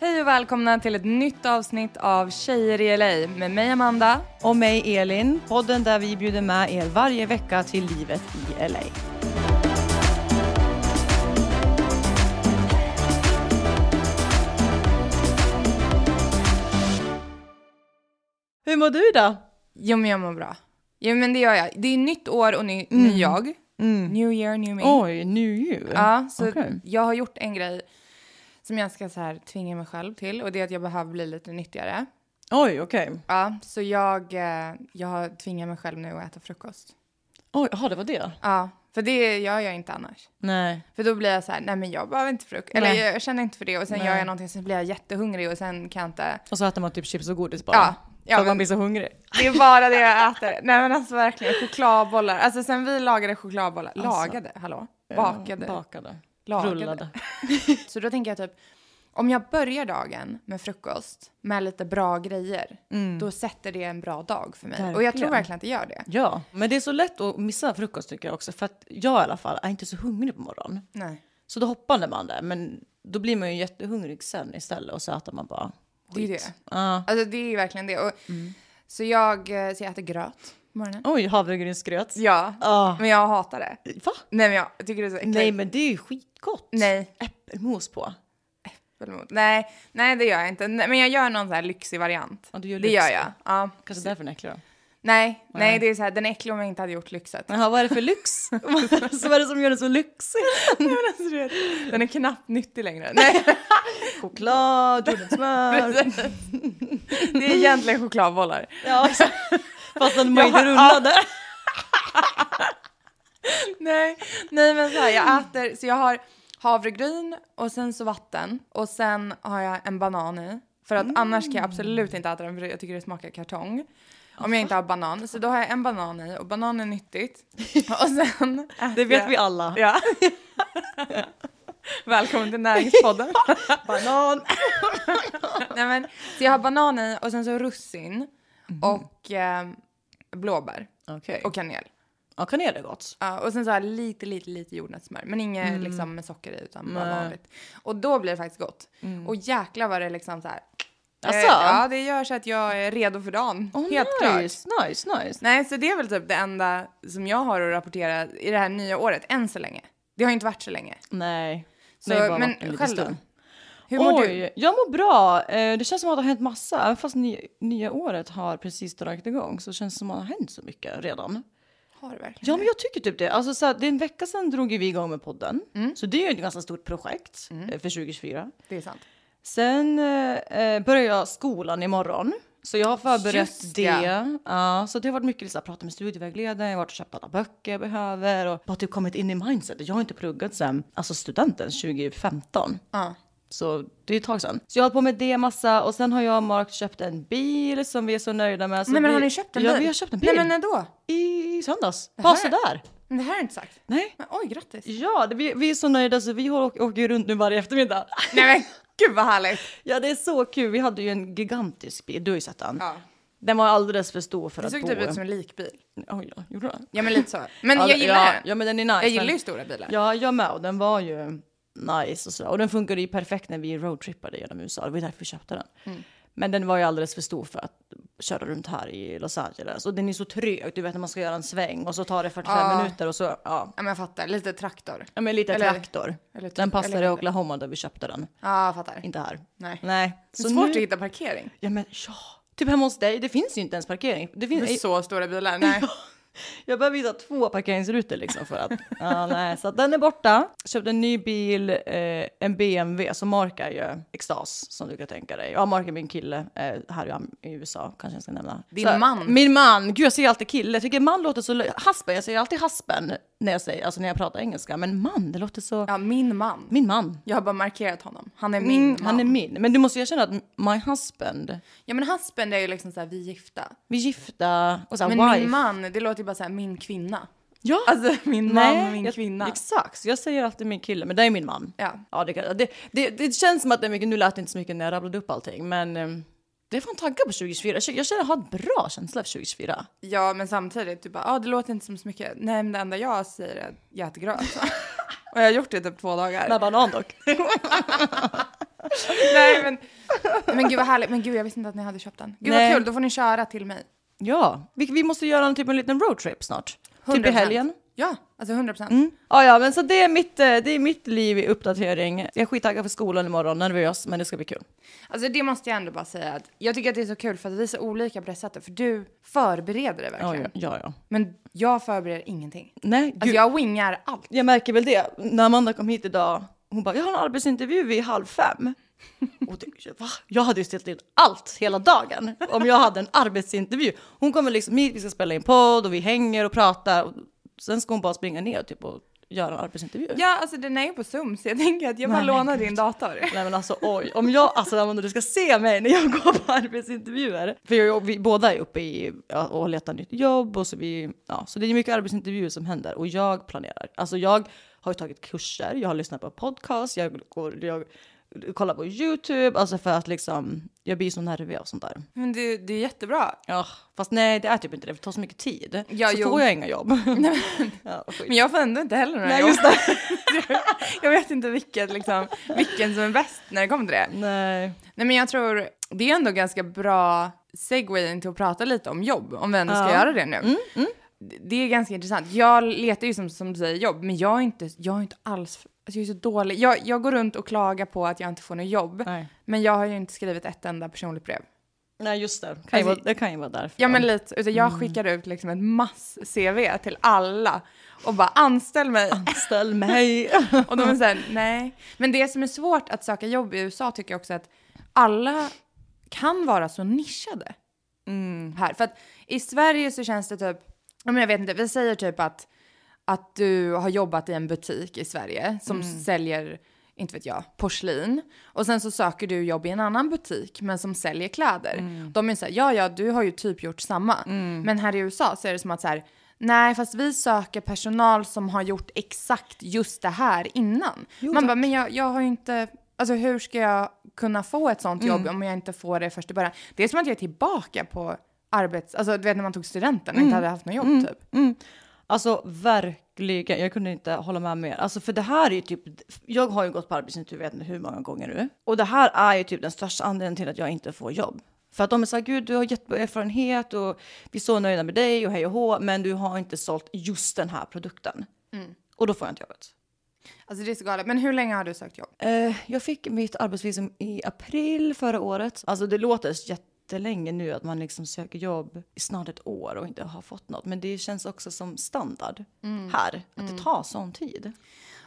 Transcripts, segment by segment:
Hej och välkomna till ett nytt avsnitt av Tjejer i LA med mig Amanda. Och mig Elin, podden där vi bjuder med er varje vecka till livet i LA. Hur mår du då? Jo men jag mår bra. Jo men det gör jag. Det är nytt år och ny, ny jag. New year, new me. Oj, new you. Ja, så Okej. jag har gjort en grej som jag ska så här tvinga mig själv till och det är att jag behöver bli lite nyttigare. Oj, okej. Ja, så jag, eh, jag har tvingat mig själv nu att äta frukost. Oj, jaha, det var det? Ja, för det gör jag inte annars. Nej. För då blir jag så här, nej men jag behöver inte frukost. Eller jag, jag känner inte för det och sen Nej. gör jag någonting sen blir jag jättehungrig och sen kan jag inte. Och så äter man typ chips och godis bara. Ja, för ja att man blir så hungrig. det är bara det jag äter. Nej men alltså verkligen chokladbollar. Alltså sen vi lagade chokladbollar, Alltså. lagade, hallå? Bakade. Ja, bakade. Lagade. Rullade. Så då tänker jag typ, om jag börjar dagen med frukost med lite bra grejer, då sätter det en bra dag för mig. Och jag tror Mm. Verkligen. verkligen att det gör det. Ja, men det är så lätt att missa frukost tycker jag också. För att jag i alla fall är inte så hungrig på morgonen. Nej. Så då hoppade man där. Men då blir man ju jättehungrig sen istället. Och så äter man bara Det är skit. det. Ja. Alltså det är verkligen det. Och, Så jag, eh, så jag äter gröt på morgonen. Oj, havregrynsgröt. Ja, Ja. men jag hatar det. Va? Nej men jag tycker det är så äckligt. Nej, men det är ju skitgott. Nej. Äppelmos på. Äppelmos. Nej, nej det gör jag inte. Men jag gör någon så här lyxig variant. Ja, du gör det lyx gör jag. Ja. Kanske därför den är äcklig då. Nej, nej, Nej. det är så här, den är äcklig om jag inte hade gjort lyxet. Jaha, vad är det för lyx? så vad är det som gör den så lyxig? Den är knappt nyttig längre. Nej, Choklad, jordnötssmör. det är egentligen chokladbollar. ja, fast den var inte rullade. Nej, nej men så här, jag äter, så jag har havregryn och sen så vatten och sen har jag en banan i. För att annars kan jag absolut inte äta den för jag tycker det smakar kartong. Om jag inte har banan. Så då har jag en banan i och banan är nyttigt. Och sen Det vet jag- vi alla. Ja. Välkommen till näringspodden. Banan. Nej, men, så jag har banan i och sen så russin och eh, blåbär Okej. och kanel. Ja, kanel är gott. Ja, och sen så här lite, lite, lite jordnötssmör. Men inget liksom med socker i utan bara Nej. vanligt. Och då blir det faktiskt gott. Och jäklar vad det liksom så här. Asså? Eh, ja, det gör så att jag är redo för dagen. Oh, Helt klart. nice, nice, nice. Nej, så det är väl typ det enda som jag har att rapportera i det här nya året, än så länge. Det har ju inte varit så länge. Nej. Så, men själv då? Hur mår Oj, du? jag mår bra. Eh, Det känns som att det har hänt massa. Även fast ny, nya året har precis dragit igång så känns det som att det har hänt så mycket redan. Har du verkligen Ja, men jag tycker typ det. Alltså, så här, det är en vecka sedan drog vi igång med podden. Mm. Så det är ju ett ganska stort projekt eh, för 2024. Det är sant. Sen eh, eh, börjar jag skolan imorgon. Så jag har förberett Just det. ja. Ja, så det har varit mycket så här, prata med studievägledaren, jag har varit och köpt alla böcker jag behöver och bara typ kommit in i mindset. Jag har inte pluggat sen alltså studenten 2015. Ja. Så det är ett tag sedan. Så jag har hållit på med det massa och sen har jag och Mark köpt en bil som vi är så nöjda med. Så Nej, men vi, har ni köpt en ja, bil? vi har köpt en bil. Nej, men när då? I söndags. Bara sådär. Men det här har du inte sagt. Nej. Men oj, grattis. Ja, det, vi, vi är så nöjda så vi åker, åker runt nu varje eftermiddag. Nej men gud vad härligt. Ja, det är så kul. Vi hade ju en gigantisk bil. Du har ju sett den. Ja. Den var alldeles för stor för Det att såg bo. typ ut som en likbil. Oj, ja, gjorde den? Ja men lite så. Men Ja, jag gillar ja, den. Ja, men den är nice. jag gillar ju stora bilar. Ja, jag med. Och den var ju nice och sådär. Och den funkade ju perfekt när vi roadtrippade genom USA. Det var därför vi köpte den. Mm. Men den var ju alldeles för stor för att köra runt här i Los Angeles. Och den är så trög. Du vet när man ska göra en sväng och så tar det 45 Ja. minuter och så, ja. Ja men jag fattar, lite traktor. Ja men lite Eller- traktor. eller den passar eller- i Oklahoma där vi köpte den. Ja, jag fattar. Inte här. Nej. Nej. Det är svårt nu- att hitta parkering. Ja men ja. Typ hemma hos dig, det finns ju inte ens parkering. Det finns, Med så stora bilar. Nej. Jag behöver hitta två parkeringsrutor liksom för att... Ja, nej, så att den är borta. Köpte en ny bil, eh, en BMW, så Mark är ju extas som du kan tänka dig. Ja, Mark är min kille eh, här i, USA, kanske jag ska nämna. Din så, man. Min man! Gud, jag säger alltid kille. Jag tycker man låter så... Haspen, jag säger alltid haspen när jag, säger, alltså när jag pratar engelska. Men man, det låter så... Ja, min man. Min man. Jag har bara markerat honom. Han är min Mm, man. han är min. Men du måste erkänna att my husband, Ja men husband är ju liksom såhär, vi är gifta. vi är gifta och så här, Men wife. min man, det låter ju bara såhär, min kvinna. Ja. Alltså min man, min jag- kvinna. Exakt, så jag säger alltid min kille, men det är min man. Ja. Ja, det, det, det, det känns som att det är mycket, nu lät det inte så mycket när jag rabblade upp allting, men eh, det är fan tankar på 2024. Jag känner jag har en bra känsla för 2024. Ja men samtidigt, du bara, ah, det låter inte som så mycket. Nej men det enda jag säger är att jag äter gröt. Och jag har gjort det typ två dagar. Med banan dock. Nej men, men gud vad härligt. Men gud jag visste inte att ni hade köpt den. Gud Nej. vad kul, då får ni köra till mig. Ja, vi, vi måste göra en typ en liten roadtrip snart. Typ i 100%. helgen. Ja, alltså 100 procent. Mm. Ja, ja, men så det är, mitt, eh, det är mitt liv i uppdatering. Jag är skittaggad för skolan imorgon, nervös, men det ska bli kul. Alltså det måste jag ändå bara säga att jag tycker att det är så kul för att vi är så olika på det sättet. För du förbereder dig verkligen. ja, ja. ja. Men jag förbereder ingenting. Nej, Alltså gud. jag wingar allt. Jag märker väl det. När Amanda kom hit idag, hon bara, jag har en arbetsintervju vid halv fem. Och det, va? Jag hade ju ställt in allt hela dagen om jag hade en arbetsintervju. Hon kommer liksom hit, vi ska spela in podd och vi hänger och pratar. Och sen ska hon bara springa ner typ, och göra en arbetsintervju. Ja, alltså den är ju på Zoom så jag tänker att jag bara Nej, lånar din dator. Nej men alltså oj, om jag, alltså Amanda du ska se mig när jag går på arbetsintervjuer. För jag, vi båda är uppe i ja, och letar nytt jobb och så vi, ja, så det är mycket arbetsintervjuer som händer och jag planerar. Alltså jag har ju tagit kurser, jag har lyssnat på podcast, jag går, jag kollar på YouTube, alltså för att liksom, jag blir så nervig av sånt där. Men det, det är jättebra. Ja, fast nej det är typ inte det, för det tar så mycket tid. Ja, så jo. får jag inga jobb. ja, skit. Men jag får ändå inte heller några Nej jobb. just det. Jag vet inte vilket, liksom, vilken som är bäst när det kommer till det. nej. Nej men jag tror det är ändå ganska bra segway till att prata lite om jobb, om vi ändå ska Ja. göra det nu. Det- Det är ganska intressant. Jag letar ju som, som du säger jobb, men jag är inte, jag är inte alls, alltså jag är så dålig. Jag, jag går runt och klagar på att jag inte får något jobb, Nej. men jag har ju inte skrivit ett enda personligt brev. nej just det, kan Alltså- vara, det kan ju vara därför. Ja men lite, utan jag skickar ut liksom ett mass-CV till alla och bara anställ mig. Ställ mig. Och de är såhär, nej. Men det som är svårt att söka jobb i USA tycker jag också att alla kan vara så nischade här. För att i Sverige så känns det typ, jag vet inte, vi säger typ att, att du har jobbat i en butik i Sverige som säljer, inte vet jag, porslin. Och sen så söker du jobb i en annan butik men som säljer kläder. De är såhär, ja ja du har ju typ gjort samma. Men här i USA så är det som att så här, Nej, fast vi söker personal som har gjort exakt just det här innan. Man bara, men jag, jag har ju inte... Alltså hur ska jag kunna få ett sånt jobb om jag inte får det först i början? Det är som att jag är tillbaka på arbets... Alltså du vet när man tog studenten och inte hade haft något jobb typ. Alltså verkligen, jag kunde inte hålla med mer. Alltså för det här är ju typ, jag har ju gått på arbetsintervju, vet inte hur många gånger nu. Och det här är ju typ den största anledningen till att jag inte får jobb. För att de är så här, gud du har jättebra erfarenhet och vi är så nöjda med dig och hej och hå, men du har inte sålt just den här produkten. Och då får jag inte jobbet. Alltså det är så galet. Men hur länge har du sökt jobb? Eh, jag fick mitt arbetsvisum i april förra året. Alltså det låter jättelänge nu att man liksom söker jobb i snart ett år och inte har fått något. Men det känns också som standard här, att det tar sån tid.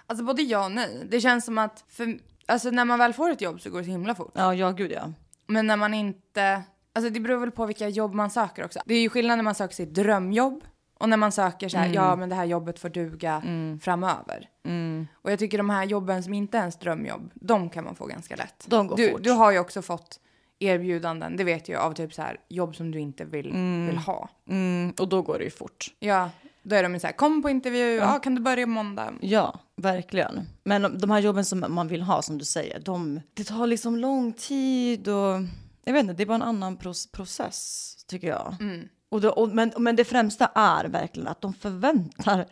Alltså både ja och nej. Det känns som att för, alltså, när man väl får ett jobb så går det så himla fort. Ja, ja gud ja. Men när man inte... Alltså det beror väl på vilka jobb man söker också. Det är ju skillnad när man söker sitt drömjobb och när man söker så här, Mm. ja men det här jobbet får duga framöver. Mm. Och jag tycker de här jobben som inte är ens drömjobb, de kan man få ganska lätt. De går du, fort. du har ju också fått erbjudanden, det vet jag av typ så här jobb som du inte vill, vill ha. Mm, och då går det ju fort. Ja, Då är de ju så här, kom på intervju, ja. kan du börja måndag? Ja, verkligen. Men de här jobben som man vill ha, som du säger, de, det tar liksom lång tid och jag vet inte, det är bara en annan process tycker jag. Och, då, och men, men det främsta är verkligen att de förväntar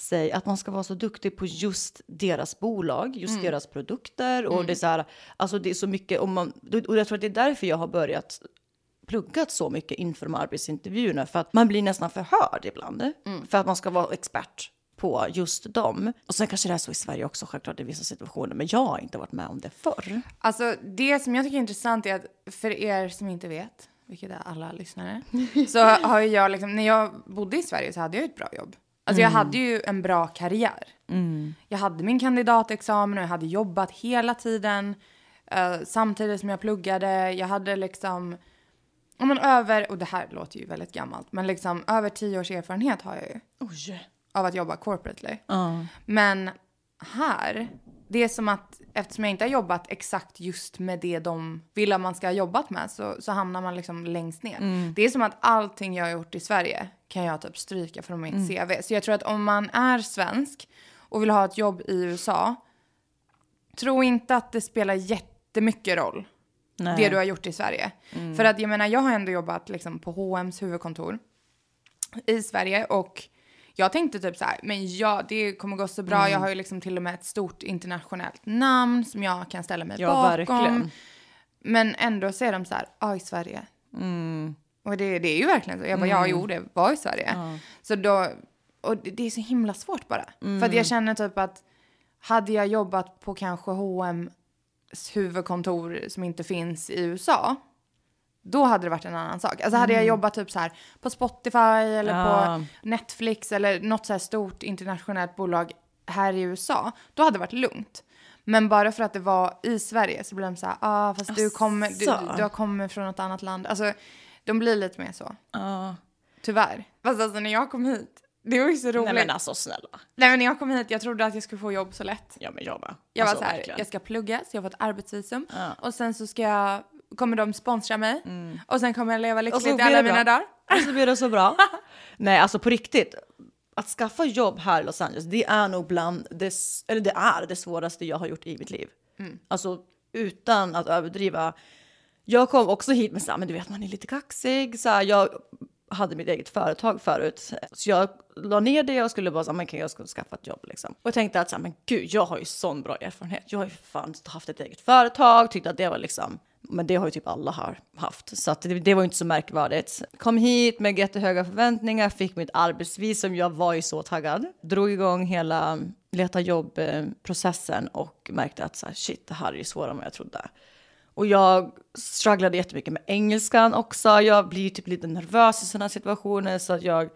sig att man ska vara så duktig på just deras bolag, just deras produkter och det är så här, alltså det är så mycket om man, och jag tror att det är därför jag har börjat pluggat så mycket inför de arbetsintervjuerna för att man blir nästan förhörd ibland för att man ska vara expert på just dem. Och sen kanske det är så i Sverige också självklart i vissa situationer, men jag har inte varit med om det förr. Alltså det som jag tycker är intressant är att för er som inte vet, vilket är alla lyssnare, så har jag liksom, när jag bodde i Sverige så hade jag ett bra jobb. Alltså jag hade ju en bra karriär. Jag hade min kandidatexamen och jag hade jobbat hela tiden eh, samtidigt som jag pluggade. Jag hade liksom, men över, och det här låter ju väldigt gammalt, men liksom över tio års erfarenhet har jag ju Oj. av att jobba corporately. Men här, det är som att eftersom jag inte har jobbat exakt just med det de vill att man ska ha jobbat med så, så hamnar man liksom längst ner. Det är som att allting jag har gjort i Sverige kan jag typ stryka från mitt CV. Så jag tror att om man är svensk och vill ha ett jobb i USA, tro inte att det spelar jättemycket roll Nej. det du har gjort i Sverige. För att jag menar, jag har ändå jobbat liksom på H&M's huvudkontor i Sverige och jag tänkte typ så här, men ja, det kommer gå så bra. Mm. Jag har ju liksom till och med ett stort internationellt namn som jag kan ställa mig Ja, bakom. verkligen. Men ändå så är de så här, ja i Sverige. Mm. Och det, det är ju verkligen så. Jag bara, ja jo det var i Sverige. Så då, och det, det är så himla svårt bara. För Mm. att jag känner typ att hade jag jobbat på kanske H&M's huvudkontor som inte finns i USA, då hade det varit en annan sak. Alltså hade jag jobbat typ så här på Spotify eller Mm. Ja. på Netflix eller något så här stort internationellt bolag här i USA, då hade det varit lugnt. Men bara för att det var i Sverige så blir de så här, ah, fast du, kommer, du, du har kommit från något annat land. Alltså, de blir lite mer så. Ja. Tyvärr. Fast alltså när jag kom hit, det var ju så roligt. Nej men alltså snälla. Nej men när jag kom hit, jag trodde att jag skulle få jobb så lätt. Ja men jag med. Jag alltså, var så här, verkligen. jag ska plugga, så jag får ett arbetsvisum. Ja. Och sen så ska jag, kommer de sponsra mig. Och sen kommer jag leva lyckligt i alla det mina dagar. Och så blir det så bra. Nej, alltså på riktigt. Att skaffa jobb här i Los Angeles, det är nog bland det, eller det är det svåraste jag har gjort i mitt liv. Alltså utan att överdriva. Jag kom också hit med så här, men du vet man är lite kaxig. Så här, jag hade mitt eget företag förut. Så jag la ner det och skulle bara säga, men kan jag skulle skaffa ett jobb liksom. Och jag tänkte att så här, men gud, jag har ju sån bra erfarenhet. Jag har ju fan haft ett eget företag, tyckte att det var liksom men det har ju typ alla här haft, så att det, det var ju inte så märkvärdigt. Kom hit med jättehöga förväntningar, fick mitt arbetsvisum, jag var ju så taggad. Drog igång hela leta jobb-processen och märkte att så här, shit, det här är ju svårare än vad jag trodde. Och jag strugglade jättemycket med engelskan också. Jag blir typ lite nervös i sådana situationer så att jag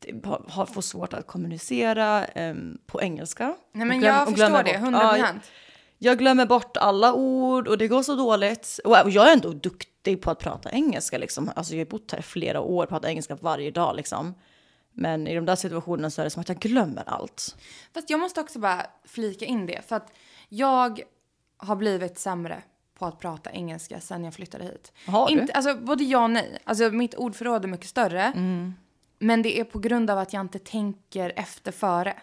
typ har, får svårt att kommunicera em, på engelska. Nej men Och glöm- jag och förstår glömmer det, bort- 100 Ja, jag- procent. jag glömmer bort alla ord och det går så dåligt. Och och jag är ändå duktig på att prata engelska. Liksom. Alltså, jag har bott här i flera år, pratar engelska varje dag. Liksom. Men i de där situationerna så är det som att jag glömmer allt. Fast jag måste också bara flika in det. För att jag har blivit sämre på att prata engelska sen jag flyttade hit. Har du? Inte, alltså, både ja och nej. Alltså, mitt ordförråd är mycket större. Mm. Men det är på grund av att jag inte tänker efter före.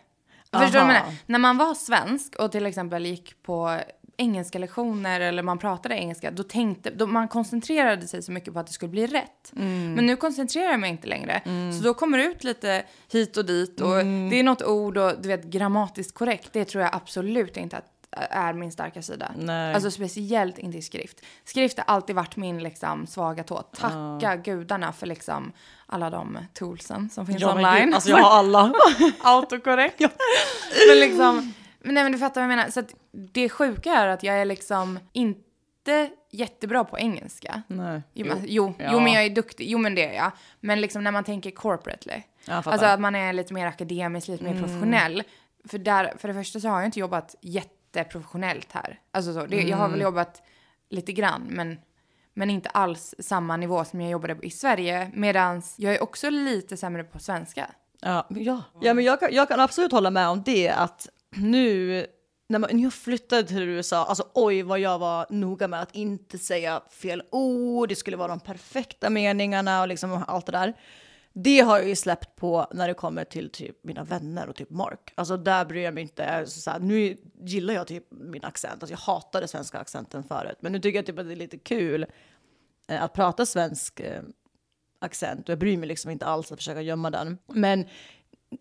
Förstår du vad jag menar? När man var svensk och till exempel gick på engelska lektioner eller man pratade engelska, då tänkte, då man koncentrerade sig så mycket på att det skulle bli rätt. Mm. Men nu koncentrerar jag mig inte längre. Så då kommer det ut lite hit och dit och Mm. det är något ord och du vet grammatiskt korrekt, det tror jag absolut inte att är min starka sida. Nej. Alltså speciellt inte i skrift. Skrift har alltid varit min liksom svaga tå. Tacka gudarna för liksom alla de toolsen som finns Ja, online. gud, alltså jag har alla. autokorrekt. Men liksom, men nej men du fattar vad jag menar. Så att det sjuka är att jag är liksom inte jättebra på engelska. Nej. Jo, men, jo, Ja. jo men jag är duktig, jo men det är jag. Men liksom när man tänker corporately. Alltså att man är lite mer akademisk, lite mer professionell. För, där, för det första så har jag inte jobbat jätteprofessionellt här. Alltså så, det, jag har väl jobbat lite grann men, men inte alls samma nivå som jag jobbade i Sverige. Medan jag är också lite sämre på svenska. Ja, ja. ja men jag kan, jag kan absolut hålla med om det att nu när, man, när jag flyttade till USA, alltså oj vad jag var noga med att inte säga fel ord, det skulle vara de perfekta meningarna och liksom allt det där. Det har jag ju släppt på när det kommer till typ mina vänner och typ Mark. Alltså där bryr jag mig inte. Så här, nu gillar jag typ min accent. Alltså jag hatade svenska accenten förut. Men nu tycker jag typ att det är lite kul eh, att prata svensk eh, accent. Och jag bryr mig liksom inte alls att försöka gömma den. Men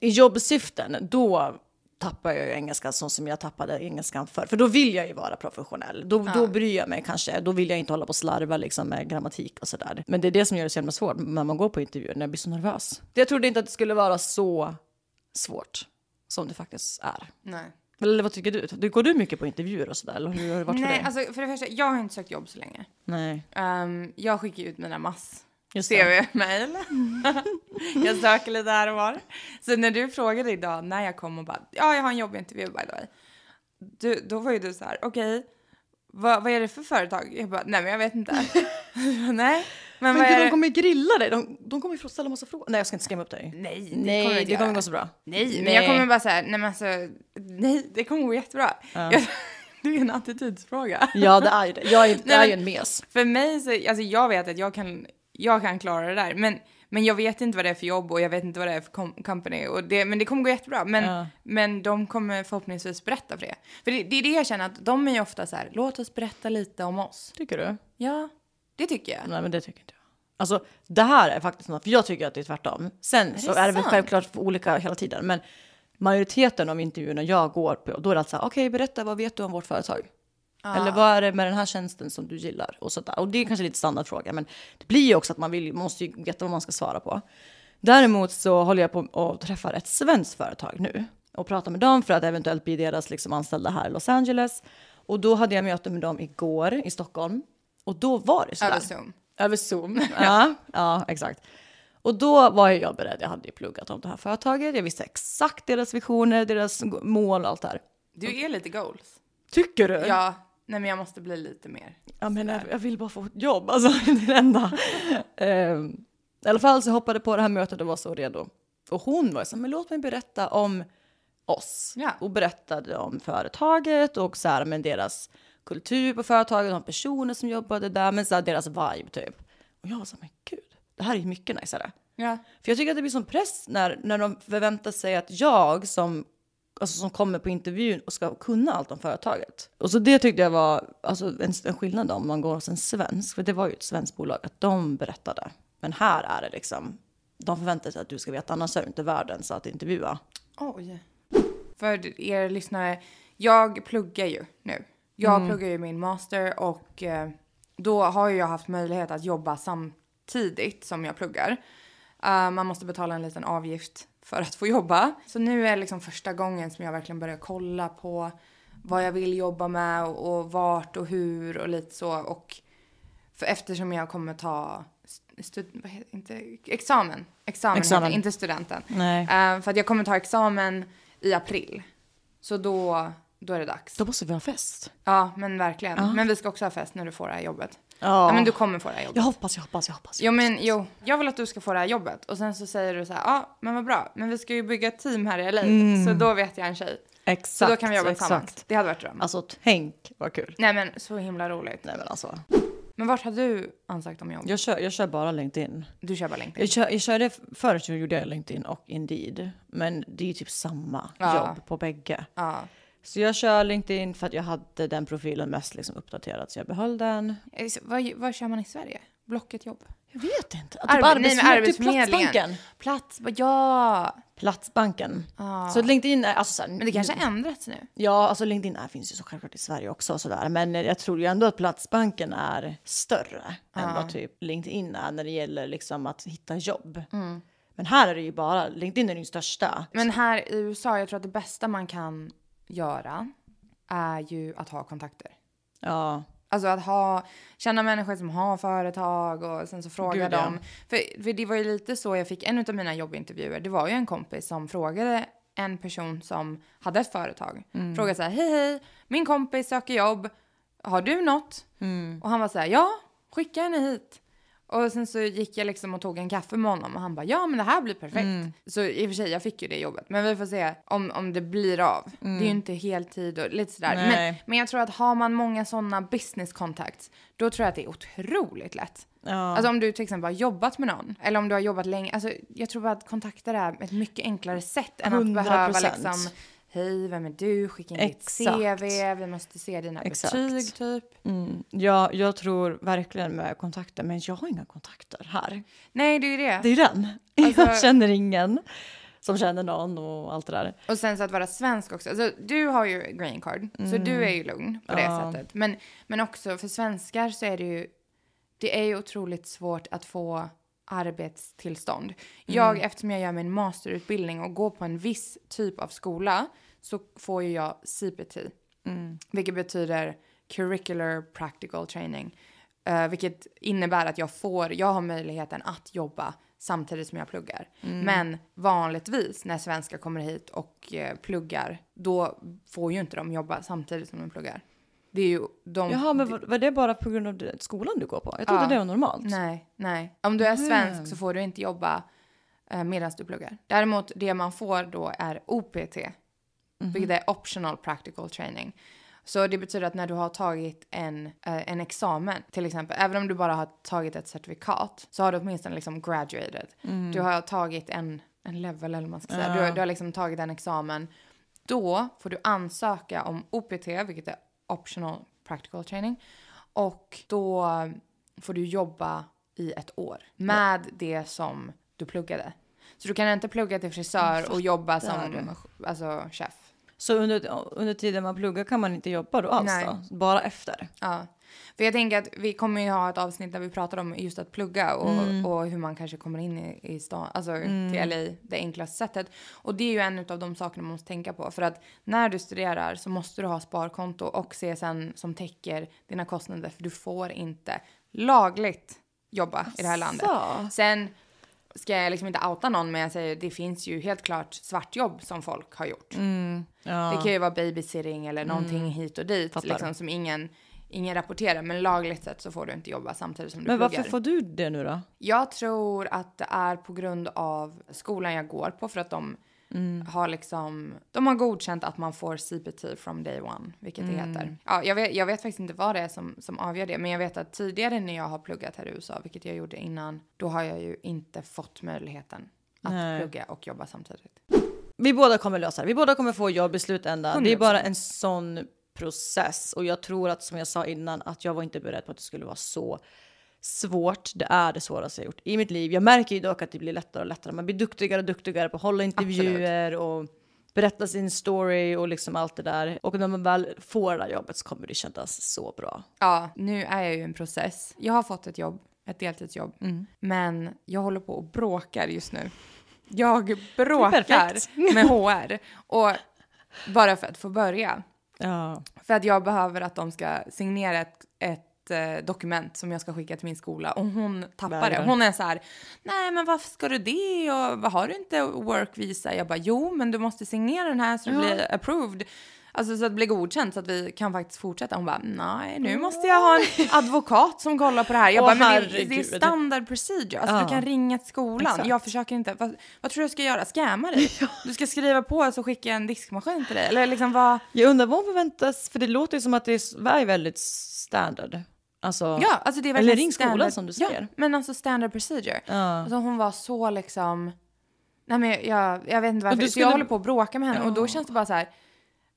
i jobbsyften, då tappar jag ju engelskan så som jag tappade engelskan för. För då vill jag ju vara professionell. Då, då bryr jag mig kanske. Då vill jag inte hålla på och slarva liksom med grammatik och sådär. Men det är det som gör det så jävla svårt när man går på intervjuer, när jag blir så nervös. Jag trodde inte att det skulle vara så svårt som det faktiskt är. Nej. Eller vad tycker du? går du mycket på intervjuer och sådär? Eller hur har det varit för Nej, dig? alltså för det första, jag har inte sökt jobb så länge. Nej. Um, jag skickar ut mina mass. CV-mail. jag söker lite här och var. Så när du frågade idag när jag kom och bara, ja jag har en jobbintervju by the way. Du, då var ju du så här, okej, vad, vad är det för företag? Jag bara, nej men jag vet inte. nej, men, Men gud, är de det? kommer ju grilla dig. De, de kommer ställa massa frågor. Nej, jag ska inte skrämma upp dig. Nej, det Nej, kommer det, inte kommer göra. gå så bra. Nej, men Nej. jag kommer bara säga, nej men alltså, nej det kommer gå jättebra. Jag, det är en attitydsfråga. Ja, det är ju det. Jag är, Nej, är men- ju en mes. För mig så, alltså jag vet att jag kan, jag kan klara det där, men, men jag vet inte vad det är för jobb och jag vet inte vad det är för com- company. Och det, men det kommer gå jättebra. Men, Ja. men de kommer förhoppningsvis berätta för det. För det, det är det jag känner att de är ju ofta så här, låt oss berätta lite om oss. Tycker du? Ja, det tycker jag. Nej, men det tycker inte jag. Alltså, det här är faktiskt något, för jag tycker att det är tvärtom. Sen så det är det väl sant? självklart olika hela tiden, men majoriteten av intervjuerna jag går på, då är det alltså okej, berätta, vad vet du om vårt företag? Eller vad är det med den här tjänsten som du gillar? Och, sådär. och det är kanske lite standardfråga, men det blir ju också att man vill, man måste ju veta vad man ska svara på. Däremot så håller jag på och träffar ett svenskt företag nu och pratar med dem för att eventuellt bli deras liksom, anställda här i Los Angeles. Och då hade jag möte med dem igår i Stockholm och då var det sådär. Över Zoom. Över Zoom. ja, ja, exakt. Och då var jag beredd. Jag hade ju pluggat om det här företaget. Jag visste exakt deras visioner, deras mål och allt det här. Du är lite goals. Tycker du? Ja, nej men jag måste bli lite mer. Ja, men jag, jag vill bara få ett jobb. Alltså, det är det enda. Ehm, I alla fall så hoppade på det här mötet och var så redo. Och hon var så men låt mig berätta om oss. Ja. Och berättade om företaget och så här, men deras kultur på företaget, de personer som jobbade där, men så här, deras vibe typ. Och jag var så men gud, det här är ju mycket najsare. Ja. För jag tycker att det blir sån press när, när de förväntar sig att jag som, alltså som kommer på intervjun och ska kunna allt om företaget. Och så det tyckte jag var alltså, en, en skillnad om man går hos en svensk, för det var ju ett svenskt bolag, att de berättade. Men här är det liksom, de förväntar sig att du ska veta, annars är du inte världen så att intervjua. Oj. För er lyssnare, jag pluggar ju nu. Jag pluggar ju min master och eh, då har jag haft möjlighet att jobba samtidigt som jag pluggar. Eh, man måste betala en liten avgift för att få jobba. Så nu är liksom första gången som jag verkligen börjar kolla på vad jag vill jobba med och, och vart och hur och lite så. Och för eftersom jag kommer ta stud, inte, examen. Examen, Examen. Heter, inte studenten. Eh, för att jag kommer ta examen i april. Så då, då är det dags. Då måste vi ha fest. Ja, men verkligen. Men vi ska också ha fest när du får det här jobbet. Ja. Men du kommer få det här jobbet. Jag hoppas, jag hoppas, jag hoppas. Jo, men jo. Jag vill att du ska få det här jobbet. Och sen så säger du så här, ja, men vad bra. Men vi ska ju bygga ett team här i LA. Så då vet jag en tjej. Exakt, Så då kan vi jobba tillsammans. exakt. Det hade varit dröm. Alltså tänk vad kul. Nej, men så himla roligt. Nej men alltså. Men vart har du ansökt om jobb? Jag kör, jag kör bara LinkedIn. Du kör bara LinkedIn. Jag, kör, jag körde förut gjorde jag LinkedIn och Indeed. Men det är ju typ samma Ja. jobb på bägge. Ja. Så jag kör LinkedIn för att jag hade den profilen mest liksom uppdaterad så jag behöll den. Vad, vad kör man i Sverige? Blocket jobb? Jag vet inte. Typ Arbe- Arbetsförmedlingen. Platsbanken. Plats, ja. Platsbanken. Så LinkedIn är alltså så här, Men det kanske har ändrats nu. Ja, alltså LinkedIn är, finns ju så självklart i Sverige också sådär. Men jag tror ju ändå att Platsbanken är större än vad typ LinkedIn är när det gäller liksom att hitta jobb. Men här är det ju bara, LinkedIn är den största. Men här i USA, jag tror att det bästa man kan göra är ju att ha kontakter. Ja, Alltså att ha, känna människor som har företag och sen så fråga Gud, ja. dem. För, för det var ju lite så jag fick en av mina jobbintervjuer. Det var ju en kompis som frågade en person som hade ett företag. Mm. Frågade så här, hej hej, min kompis söker jobb. Har du något? Mm. Och han var så här, ja, skicka henne hit. Och sen så gick jag liksom och tog en kaffe med honom och han bara ja men det här blir perfekt. Mm. Så i och för sig jag fick ju det jobbet men vi får se om, om det blir av. Det är ju inte heltid och lite sådär. Mm. Nej. Men, men jag tror att har man många sådana business contacts då tror jag att det är otroligt lätt. Ja. Alltså om du till exempel har jobbat med någon eller om du har jobbat länge. Alltså jag tror bara att kontakter är ett mycket enklare sätt än att 100%. behöva liksom Hej, vem är du? Skicka in ditt Exakt. CV, vi måste se dina Exakt. betyg typ. Mm. Ja, jag tror verkligen med kontakter, men jag har inga kontakter här. Nej, det är ju det. Det är ju den. Alltså- jag känner ingen som känner någon och allt det där. Och sen så att vara svensk också. Alltså, du har ju green card, så du är ju lugn på det Mm. Ja. sättet. Men, men också för svenskar så är det ju, det är ju otroligt svårt att få arbetstillstånd. Jag, Mm. eftersom jag gör min masterutbildning och går på en viss typ av skola så får ju jag CPT, Mm. vilket betyder Curricular Practical Training. Eh, vilket innebär att jag får, jag har möjligheten att jobba samtidigt som jag pluggar. Mm. Men vanligtvis när svenskar kommer hit och eh, pluggar, då får ju inte de jobba samtidigt som de pluggar. Det är ju de... Jaha, men var, var det bara på grund av skolan du går på? Jag trodde Ja. det var normalt. Nej, nej. Om du är svensk så får du inte jobba eh, medan du pluggar. Däremot det man får då är OPT, vilket är Optional Practical Training. Så det betyder att när du har tagit en, eh, en examen, till exempel, även om du bara har tagit ett certifikat, så har du åtminstone liksom graduated. Du har tagit en, en level, eller vad man ska säga. Du, har- du har liksom tagit en examen. Då får du ansöka om OPT, vilket är Optional Practical Training. Och då får du jobba i ett år med det som du pluggade. Så du kan inte plugga till frisör och jobba som alltså, chef. Så under, under tiden man pluggar kan man inte jobba då alls Nej. då? Bara efter? Ja. För jag tänker att vi kommer ju ha ett avsnitt där vi pratar om just att plugga och, och hur man kanske kommer in i, i stan, alltså till LA det enklaste sättet. Och det är ju en av de sakerna man måste tänka på. För att när du studerar så måste du ha sparkonto och CSN som täcker dina kostnader. För du får inte lagligt jobba i det här landet. Asså. Sen ska jag liksom inte outa någon men jag säger det finns ju helt klart svartjobb som folk har gjort. Ja. Det kan ju vara babysitting eller någonting hit och dit liksom, som ingen, ingen rapporterar. Men lagligt sett så får du inte jobba samtidigt som du Men pluggar. varför får du det nu då? Jag tror att det är på grund av skolan jag går på för att de Mm. har liksom, de har godkänt att man får CPT from day one, vilket det Mm. heter. Ja, jag, vet, jag vet faktiskt inte vad det är som, som avgör det, men jag vet att tidigare när jag har pluggat här i USA, vilket jag gjorde innan, då har jag ju inte fått möjligheten att Nej. plugga och jobba samtidigt. Vi båda kommer lösa det. Vi båda kommer få jobb i slutändan. Det är 100%. bara en sån process. Och jag tror att som jag sa innan att jag var inte beredd på att det skulle vara så svårt. Det är det svåraste jag gjort i mitt liv. Jag märker ju dock att det blir lättare och lättare. Man blir duktigare och duktigare på att hålla intervjuer och berätta sin story och liksom allt det där. Och när man väl får det där jobbet så kommer det kännas så bra. Ja, nu är jag ju i en process. Jag har fått ett jobb, ett deltidsjobb, Mm. men jag håller på och bråkar just nu. Jag bråkar med HR och bara för att få börja. Ja. För att jag behöver att de ska signera ett, ett eh, dokument som jag ska skicka till min skola och hon tappar det. Hon är så här, nej men varför ska du det och vad har du inte work visa? Jag bara, jo men du måste signera den här så Ja. blir approved. Alltså så att det blir godkänt så att vi kan faktiskt fortsätta. Hon bara, nej nu måste jag ha en advokat som kollar på det här. Jag bara, men det, det är standard procedure. Alltså Ja. du kan ringa till skolan. Exakt. Jag försöker inte, vad, vad tror du jag ska göra? Scamma dig? Du ska skriva på och så skicka en diskmaskin till dig? Eller liksom vad? Jag undrar vad hon förväntas, för det låter ju som att det är väldigt standard. Alltså, Ja, alltså det är Eller ring skolan, standard- som du Ja, säger. men alltså standard procedure. Ja. Alltså hon var så liksom... Nej men jag, jag vet inte varför. Så jag skulle- håller på att bråka med henne och då Ja. känns det bara så här...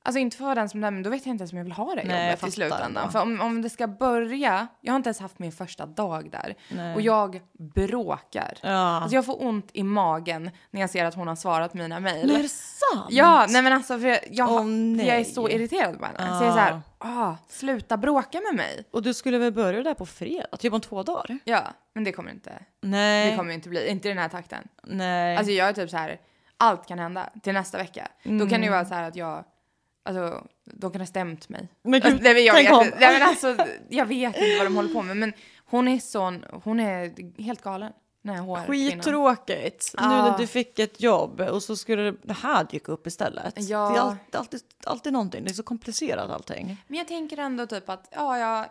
Alltså inte för den som men då vet jag inte ens om jag vill ha det Nej, jobbet i slutändan. För om, om det ska börja... Jag har inte ens haft min första dag där. Nej. Och jag bråkar. Ja. Alltså jag får ont i magen när jag ser att hon har svarat mina mejl. Är det sant? Ja, nej men alltså för jag, jag, Åh, för jag är så irriterad på henne. Så Ja. jag är så här, ah, sluta bråka med mig. Och du skulle väl börja där på fredag, typ om två dagar? Ja, men det kommer inte. Nej. Det kommer inte bli, inte i den här takten. Nej. Alltså jag är typ så här, allt kan hända till nästa vecka. Då kan det ju vara så här att jag, alltså de kan ha stämt mig. Men gud, alltså, nej, men jag, tänk vet, nej, men alltså, jag vet inte vad de håller på med men hon är sån, hon är helt galen. Skittråkigt. Nu Ja. när du fick ett jobb och så skulle det- här dyka upp istället. Ja. Det är alltid, alltid, alltid någonting. Det är så komplicerat allting. Men jag tänker ändå typ att, ja, ja,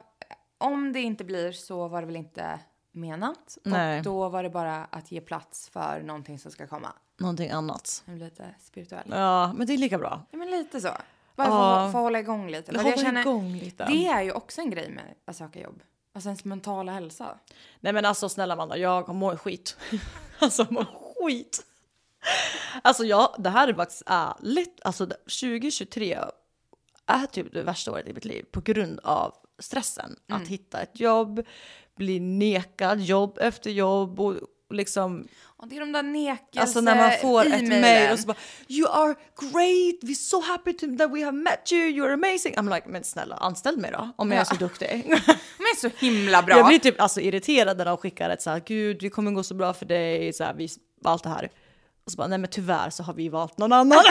om det inte blir så var det väl inte menat. Nej. Och då var det bara att ge plats för någonting som ska komma. Någonting annat. Lite spirituell. Ja, men det är lika bra. Ja, men lite så. Bara för, Ja. att- för att hålla igång lite. Hålla jag känner, igång lite. Det är ju också en grej med att söka jobb. Alltså ens mentala hälsa. Nej men alltså snälla Amanda, jag mår skit. alltså mår skit. Alltså jag, det här är faktiskt ärligt. Alltså det- 2023 är typ det värsta året i mitt liv på grund av stressen. Att hitta ett jobb, bli nekad jobb efter jobb och liksom Och det är de där nekelse Alltså när man får ett mail och så bara You are great, we're so happy to, that we have met you, you're amazing. I'm like, men snälla anställ mig då om jag är så duktig. De är så himla bra. Jag blir typ alltså, irriterad när de skickar ett så här, gud det kommer gå så bra för dig, så här, vi, allt det här. Och så bara, nej men tyvärr så har vi valt någon annan.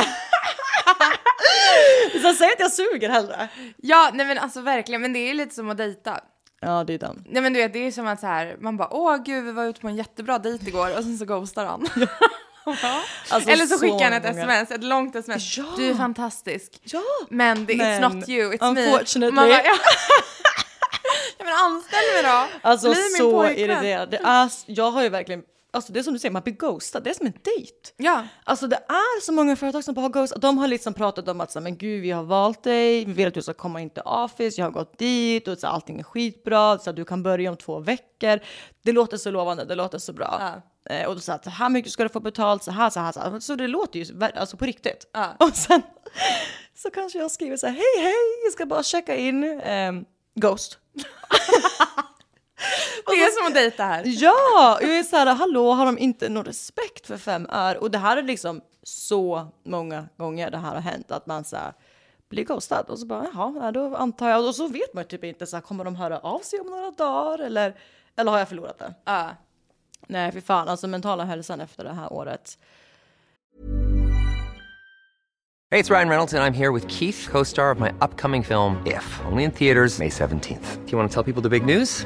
så säg att jag suger hellre. Ja, nej men alltså verkligen. Men det är lite som att dejta. Ja det är den. Nej men du vet, det är som att så här, man bara åh gud vi var ute på en jättebra dejt igår och sen så ghostar han. Alltså, Eller så skickar han ett många- sms, ett långt sms. Ja. Du är fantastisk. Ja! Men det, Men, it's not you, it's me. unfortunately. Man bara, ja. ja men anställ mig då. Alltså Bli så irriterad. Det är, jag har ju verkligen, alltså det är som du säger, man blir ghostad, det är som en dejt. Ja. Alltså det är så många företag som bara har ghost. De har liksom pratat om att så, här, men gud vi har valt dig, vi vill att du ska komma in till office, jag har gått dit och så, här, allting är skitbra, så här, du kan börja om två veckor. Det låter så lovande, det låter så bra. Eh, och då sa så här mycket ska du få betalt, så här, så här, så här. Så det låter ju alltså på riktigt. Ja. Och sen så kanske jag skriver så här, hej hej, jag ska bara checka in, ehm, ghost. Det är som att dejta här. Ja, jag är så här, hallå, har de inte någon respekt för fem är? Och det här är liksom så många gånger det här har hänt att man så här, blir ghostad och så bara jaha, ja, då antar jag och så vet man typ inte så här, kommer de höra av sig om några dagar eller eller har jag förlorat det? Ja. Nej, för fan, alltså mentala hälsan efter det här året. Hey, it's Ryan Reynolds, and I'm here with Keith, co star of my upcoming film, If, only in theaters, May 17th. Do you want to tell people the big news?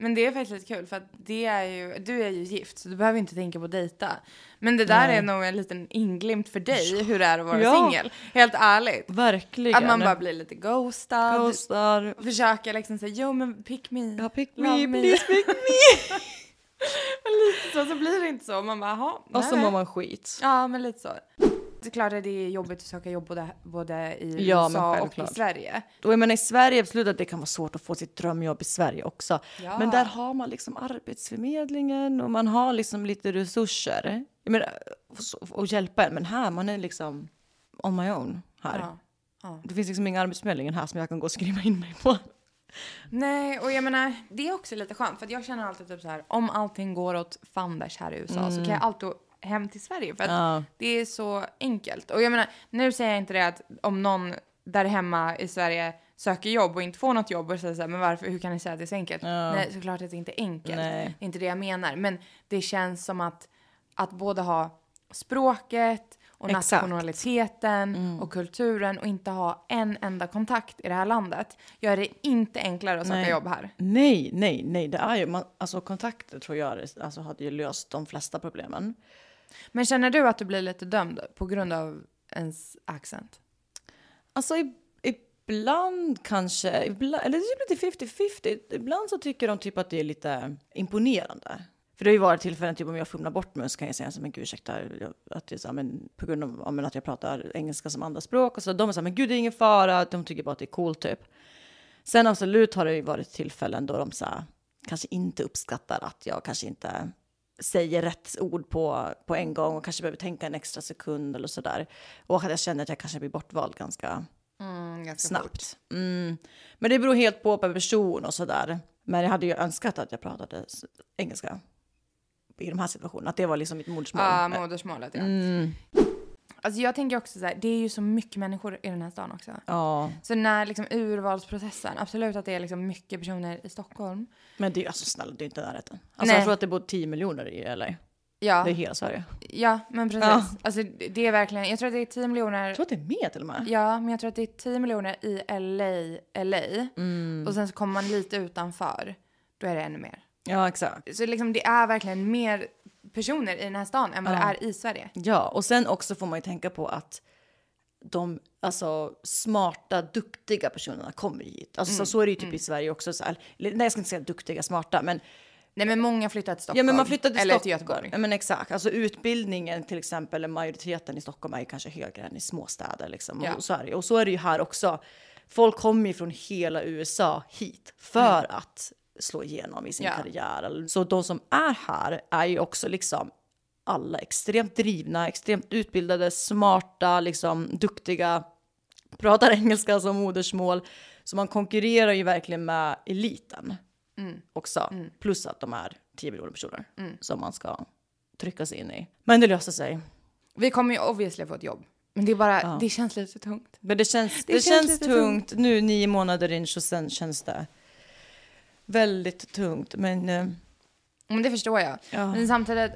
Men det är faktiskt lite kul för att det är ju, du är ju gift så du behöver inte tänka på att dejta. Men det där är nog en liten inglimt för dig hur det är att vara Ja. singel. Helt ärligt. Verkligen. Att man bara blir lite ghostad. ghostar. Och försöker liksom säga jo men pick me. Ja, pick Love me, please pick me. Men lite så, så blir det inte så. Man bara jaha. Och så nej. mår man skit. Ja men lite så. Det är klart att det är jobbigt att söka jobb både, både i Ja, USA och i. Sverige. Och jag menar i Sverige, absolut att det kan vara svårt att få sitt drömjobb i Sverige också. Ja. Men där har man liksom arbetsförmedlingen och man har liksom lite resurser. Jag menar, och, och hjälpa en. Men här, man är liksom on my own här. Ja. Ja. Det finns liksom ingen arbetsförmedlingen här som jag kan gå och skriva in mig på. Nej, och jag menar, det är också lite skönt för att jag känner alltid typ så här, om allting går åt fanders här i USA så kan jag alltid hem till Sverige för att. Ja. det är så enkelt. Och jag menar, nu säger jag inte det att om någon där hemma i Sverige söker jobb och inte får något jobb och säger så här, men varför, hur kan ni säga att det är så enkelt? Nej, såklart att det inte är enkelt. Nej. Det är inte det jag menar. Men det känns som att, att både ha språket och Exakt. Mm. nationaliteten och kulturen och inte ha en enda kontakt i det här landet gör det inte enklare att söka Nej. jobb här. Nej, nej, nej. Det är ju, man, alltså kontakter tror jag alltså, hade ju löst de flesta problemen. Men känner du att du blir lite dömd på grund av ens accent? Alltså ibland kanske, ibland, eller det är lite 50-50. Ibland så tycker de typ att det är lite imponerande. För det har ju varit tillfällen, typ om jag fumlar bort mig så kan jag säga så men gud ursäkta, jag- att det är så, här, men på grund av ja, men att jag pratar engelska som andra språk och så de är så här, men gud det är ingen fara, de tycker bara att det är coolt typ. Sen absolut har det ju varit tillfällen då de så här, kanske inte uppskattar att jag kanske inte säger rätt ord på, på en gång och kanske behöver tänka en extra sekund eller sådär. Och att jag känner att jag kanske blir bortvald ganska Mm, ganska snabbt. Mm. Men det beror helt på per person och sådär. Men jag hade ju önskat att jag pratade engelska i de här situationerna. Att det var liksom mitt modersmål. Ja, modersmålet ja. Mm. Alltså jag tänker också så här, det är ju så mycket människor i den här stan också. Ja, Så när liksom urvalsprocessen, absolut att det är liksom mycket personer i Stockholm. men det är ju alltså snälla, det är inte närheten. Alltså Nej. jag tror att det bor 10 miljoner i LA. Ja, Det är hela Sverige. ja men precis. Ja. Alltså det är verkligen, jag tror att det är 10 miljoner. Jag tror att det är mer till och med. Ja, men jag tror att det är 10 miljoner i LA, LA. Mm. Och sen så kommer man lite utanför, då är det ännu mer. Ja, exakt. Så liksom det är verkligen mer personer i den här stan än vad det är i Sverige. Ja, och sen också får man ju tänka på att de alltså, smarta, duktiga personerna kommer hit. Alltså, så, så är det ju typ i Sverige också. Så här, eller, nej, jag ska inte säga duktiga, smarta, men Nej men många flyttar till Stockholm. Ja, men man flyttar till eller Stockholm. till Göteborg. Ja, men exakt. Alltså utbildningen till exempel, majoriteten i Stockholm är ju kanske högre än i småstäder liksom. Ja. Och, så är det, och så är det ju här också. Folk kommer ju från hela USA hit för att slå igenom i sin Mm. Ja. karriär. Eller- Så de som är här är ju också liksom alla extremt drivna, extremt utbildade, smarta, liksom duktiga, pratar engelska som modersmål. Så man konkurrerar ju verkligen med eliten Mm. också. Plus att de är 10 miljoner personer som man ska trycka sig in i. Men det löser sig. Vi kommer ju obviously få ett jobb. Men det är bara, Ja. det känns lite tungt. Men det känns, det känns känns, lite tungt. Nu nio månader in så sen känns det väldigt tungt. Men eh, Men det förstår jag. Ja. Men samtidigt,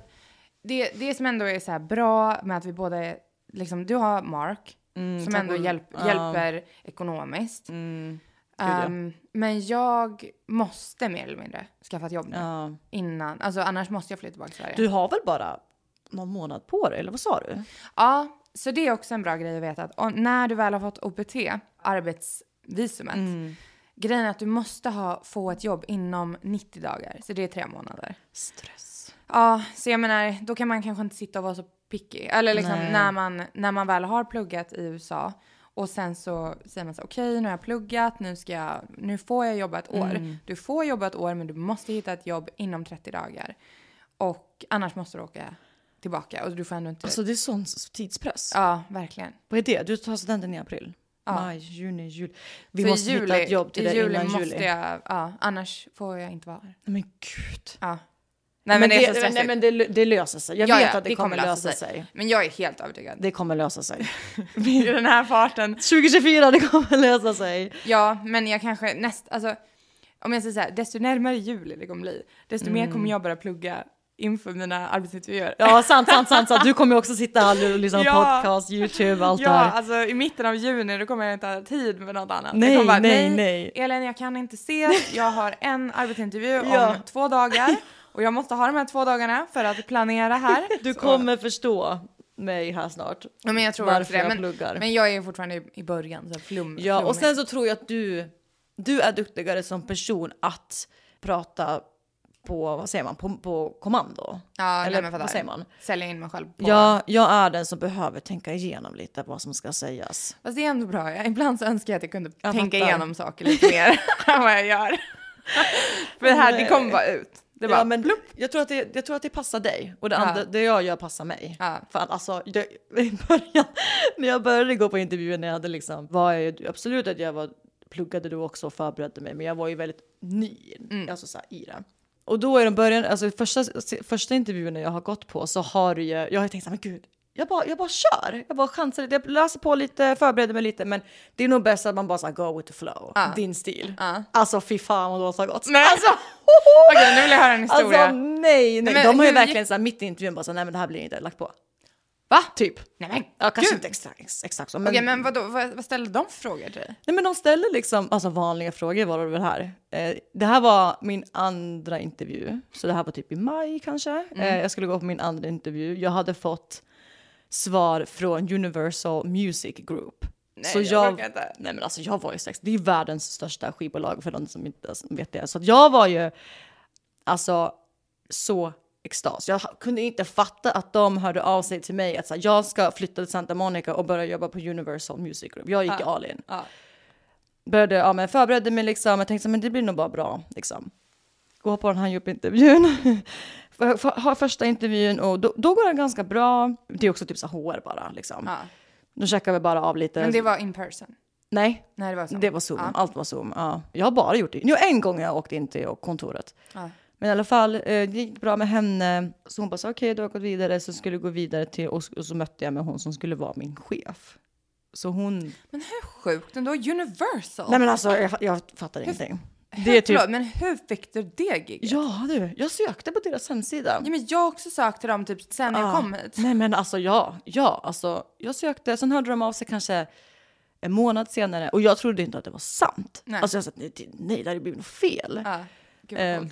det, det som ändå är så bra med att vi båda är, liksom, du har Mark, som Mm, tack ändå hjälp, ja. hjälper ekonomiskt. mm. Ehm, Men jag måste mer eller mindre skaffa ett jobb nu. ja. Innan, alltså annars måste jag flytta tillbaka till Sverige. Du har väl bara någon månad på dig, eller vad sa du? Ja, så det är också en bra grej att veta att när du väl har fått OPT, arbetsvisumet, Mm. Grejen är att du måste ha, få ett jobb inom 90 dagar, så det är tre månader. Stress. Ja, så jag menar, då kan man kanske inte sitta och vara så picky. Eller liksom Nej. när man, när man väl har pluggat i USA och sen så säger man så okej nu har jag pluggat, nu, ska jag, nu får jag jobba ett år. Mm. Du får jobba ett år men du måste hitta ett jobb inom 30 dagar. Och annars måste du åka tillbaka och du får ändå inte... Alltså det är sån tidspress. ja, verkligen. Vad är det? Du tar studenten i april? Ja. Maj, juni, juli. Vi Så måste hitta ett jobb till dig juli innan måste juli. jag, ja, annars får jag inte vara här. Men gud. Ja. Nej men, det är så stressigt. nej, men det, det löser sig. Jag Ja, vet ja, att det, kommer lösa sig. Men jag är helt övertygad. Det kommer lösa sig. I den här farten. 2024, det kommer lösa sig. Ja, men jag kanske näst, alltså om jag säger så här, desto närmare juli det kommer bli, desto mer kommer jag börja plugga inför mina arbetsintervjuer. Ja, sant, sant, sant. sant. Du kommer ju också sitta här och lyssna på Ja. podcast, YouTube, allt det Ja, här. alltså i mitten av juni då kommer jag inte ha tid med något annat. Nej, bara, nej, nej. Elin, jag kan inte ses, jag har en arbetsintervju Ja. om två dagar och jag måste ha de här två dagarna för att planera här. Du Så- kommer förstå mig här snart. Ja, men jag tror varför det. jag Men, pluggar. men jag är fortfarande i- början, så flum. Ja, och sen så tror jag att du, du är duktigare som person att prata på, vad säger man, på, på kommando. ja, nej, Eller fattar. vad säger man? Sälja in mig själv på... Ja, jag är den som behöver tänka igenom lite vad som ska sägas. Fast det är ändå bra. Ibland så önskar jag att jag kunde Jag tänka fattar. igenom saker lite mer än vad jag gör. För det här, det kommer bara ut. Det bara, ja, men jag, tror att det, jag tror att det passar dig och det, Ja. andra, det jag gör passar mig. Ja. Fan, alltså, det, början, när jag började gå på intervjuer, när jag hade liksom, var jag, absolut att jag var, pluggade då också och förberedde mig, men jag var ju väldigt ny Mm. alltså, så här, i det. Och då i de början, alltså första, första intervjuerna jag har gått på så har ju, jag har tänkt så här, men gud, jag bara, jag bara kör, jag bara chansar lite, jag läser på lite, förbereder mig lite, men det är nog bäst att man bara så här, go with the flow, Ja. din stil. Ja. Alltså fy fan vad det har gått. Nej. Alltså, Okej, nu vill jag höra en historia. Alltså nej, nej. Men de har ju verkligen så här mitt i intervjun bara så nej men det här blir inte lagt på. Va? Typ. Nej men Ja, kanske gud. inte exakt, ex- exakt så. Men, Okej, men vadå, vad, vad ställde de för frågor till dig? nej, men de ställer liksom, alltså vanliga frågor var det väl här. Eh, det här var min andra intervju, så det här var typ i maj kanske. Mm. Eh, jag skulle gå på min andra intervju. Jag hade fått svar från Universal Music Group. Nej, så jag jag, inte. nej men alltså jag var ju sex, det är världens största skivbolag för de som inte vet det. Så jag var ju alltså så extas. Jag kunde inte fatta att de hörde av sig till mig att så här, jag ska flytta till Santa Monica och börja jobba på Universal Music Group. Jag gick Ja. all in. Ja. Började, ja men förberedde mig liksom, jag tänkte men det blir nog bara bra liksom. gå på den här jobbintervjun. För- för- Har första intervjun och då, då går det ganska bra. Det är också typ så HR bara liksom. Ja. Då checkar vi bara av lite. Men det var in person? Nej, Nej, det var så. det var Zoom. Allt var Zoom. Ja. Jag har bara gjort det. Jo, en gång jag åkt in till kontoret. Men i alla fall, eh, det gick bra med henne. Så hon bara sa okej, du har gått vidare. Så skulle jag gå vidare till, och, så mötte jag med hon som skulle vara min chef. Så hon... Men hur sjukt ändå? Universal? Nej men alltså, jag, jag fattar ingenting. Hur, Det är typ... förlåt, men hur fick du det giget? Ja du, jag sökte på deras hemsida. Ja, men jag har också sökt till dem typ sen jag Ah. kom hit. Nej men alltså ja, ja, alltså jag sökte, sen hörde de av sig kanske en månad senare och jag trodde inte att det var sant. Nej. Alltså jag sa nej, nej, det hade blivit något fel. Ja, gud Eh.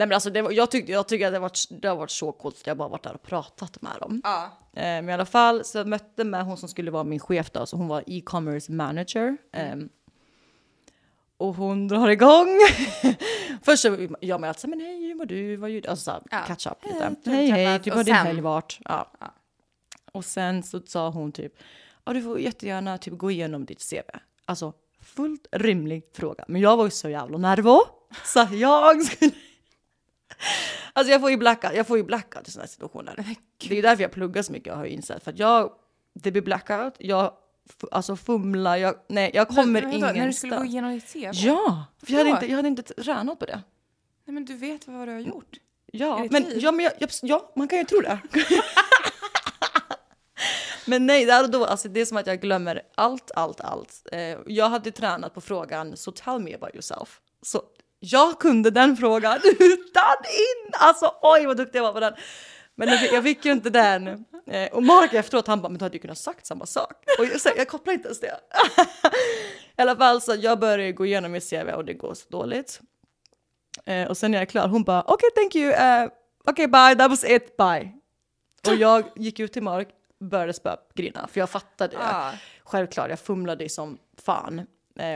Nej men alltså det jag, tyckte, jag tycker att det har, varit, det har varit så coolt att jag bara varit där och pratat med dem. Ja. Eh, men i alla fall så jag mötte med hon som skulle vara min chef då, så hon var e-commerce manager. Eh, och hon drar igång. Först så jag med att men hej, hur mår du? Vad gör du? Alltså så Ja. catch up lite. kul Hej, hej, typ har din helg varit? Ja. Ja. Och sen så sa hon typ, ja du får jättegärna typ gå igenom ditt CV. Alltså fullt rimlig fråga. Men jag var ju så jävla nervös. Så jag skulle... Alltså jag får ju blackout, jag får ju blackout i sådana här situationer. Det är därför jag pluggar så mycket jag har ju insett. För att jag, det blir blackout, jag alltså fumlar, jag, nej jag kommer Men ingenstans. När du skulle gå igenom ditt CV? Ja, för jag hade, inte, jag hade inte tränat på det. Nej, men du vet vad du har gjort. Ja, men, tid? ja, men jag, jag, ja, man kan ju tro det. men nej, där och då, alltså det är som att jag glömmer allt, allt, allt. Eh, jag hade tränat på frågan, so tell me about yourself. Så jag kunde den frågan utan in! Alltså oj vad duktig jag var på den. Men jag fick, jag fick ju inte den. Eh, och Mark efteråt, han bara, men du hade ju kunnat sagt samma sak. Och jag, så, jag kopplar inte ens det. I alla fall så jag började gå igenom mitt CV och det går så dåligt. Eh, och sen när jag är klar, hon bara okej thank you, uh, okej bye, that was it, bye. Och jag gick ut till Mark, började spöa grina, för jag fattade. Ja. Självklart, jag fumlade som fan.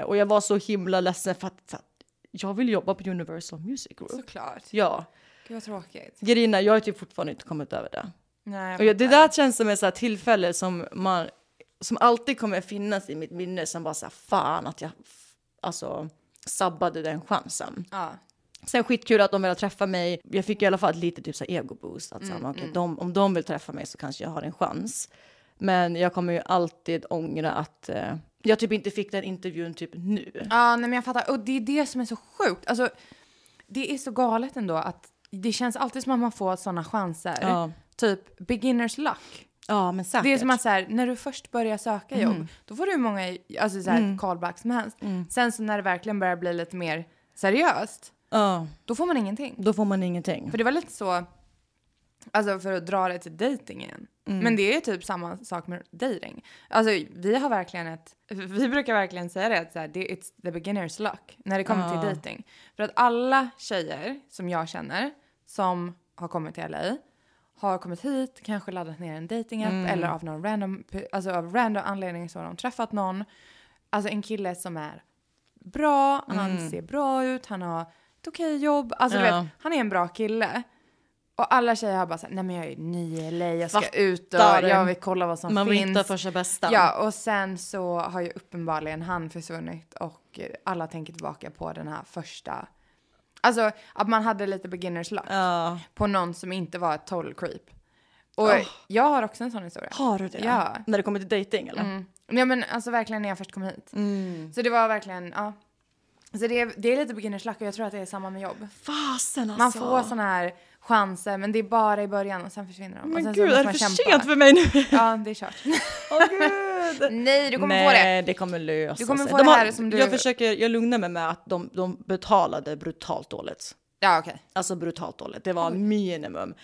Och jag var så himla ledsen för att jag vill jobba på Universal Music Group. Såklart. Ja, Gud vad tråkigt. grina, jag har typ fortfarande inte kommit över det. Nej, Och jag, det där känns som ett så tillfälle som man, som alltid kommer finnas i mitt minne som bara så här, fan att jag alltså sabbade den chansen. Ja. Sen skitkul att de ville träffa mig. Jag fick i alla fall ett litet typ så ego-boost. Att så Mm, här, okej, de, om de vill träffa mig så kanske jag har en chans. Men jag kommer ju alltid ångra att eh, jag typ inte fick den intervjun typ nu. Ja, nej, men jag fattar. Och det är det som är så sjukt. Alltså, det är så galet ändå att det känns alltid som att man får sådana chanser. Ja, Typ beginners luck. ja men säkert. Det är som att så här, när du först börjar söka jobb, då får du hur många alltså, så här, callbacks som helst. Sen så när det verkligen börjar bli lite mer seriöst, Ja, då får man ingenting. då får man ingenting. För det var lite så, alltså för att dra det till dating igen. Men det är typ samma sak med dating. Alltså vi har verkligen ett, vi brukar verkligen säga det att så här, det it's the beginner's luck när det kommer till dating. För att alla tjejer som jag känner som har kommit till LA har kommit hit, kanske laddat ner en datingapp eller av någon random, alltså av random anledning så har de träffat någon. Alltså en kille som är bra, han ser bra ut, han har ett okej jobb. Alltså du Ja. vet, han är en bra kille. Och alla tjejer har bara såhär, nej men jag är ny i LA, jag ska Fattar. ut och jag vill kolla vad som man vill finns. hitta första bästa. Ja, och sen så har ju uppenbarligen han försvunnit och alla tänker tillbaka på den här första, alltså att man hade lite beginners luck Ja. på någon som inte var ett total creep. Och Åh. jag har också en sån historia. Har du det? Ja. När det kommer till dating eller? Mm. Ja men alltså verkligen när jag först kom hit. Mm. Så det var verkligen, ja. Så det är, det är lite beginners luck och jag tror att det är samma med jobb. Fasen alltså. Man får såna här chanser men det är bara i början och sen försvinner de. och Men gud, är det för kämpa. sent för mig nu? Ja, det är kört. Åh gud! Nej, du kommer Nej, få det. det kommer lösa Du kommer sig. få De det har- här som du- Jag försöker, jag lugnar mig med att de, de betalade brutalt dåligt. Ja, okej. Alltså brutalt dåligt. Det var minimum.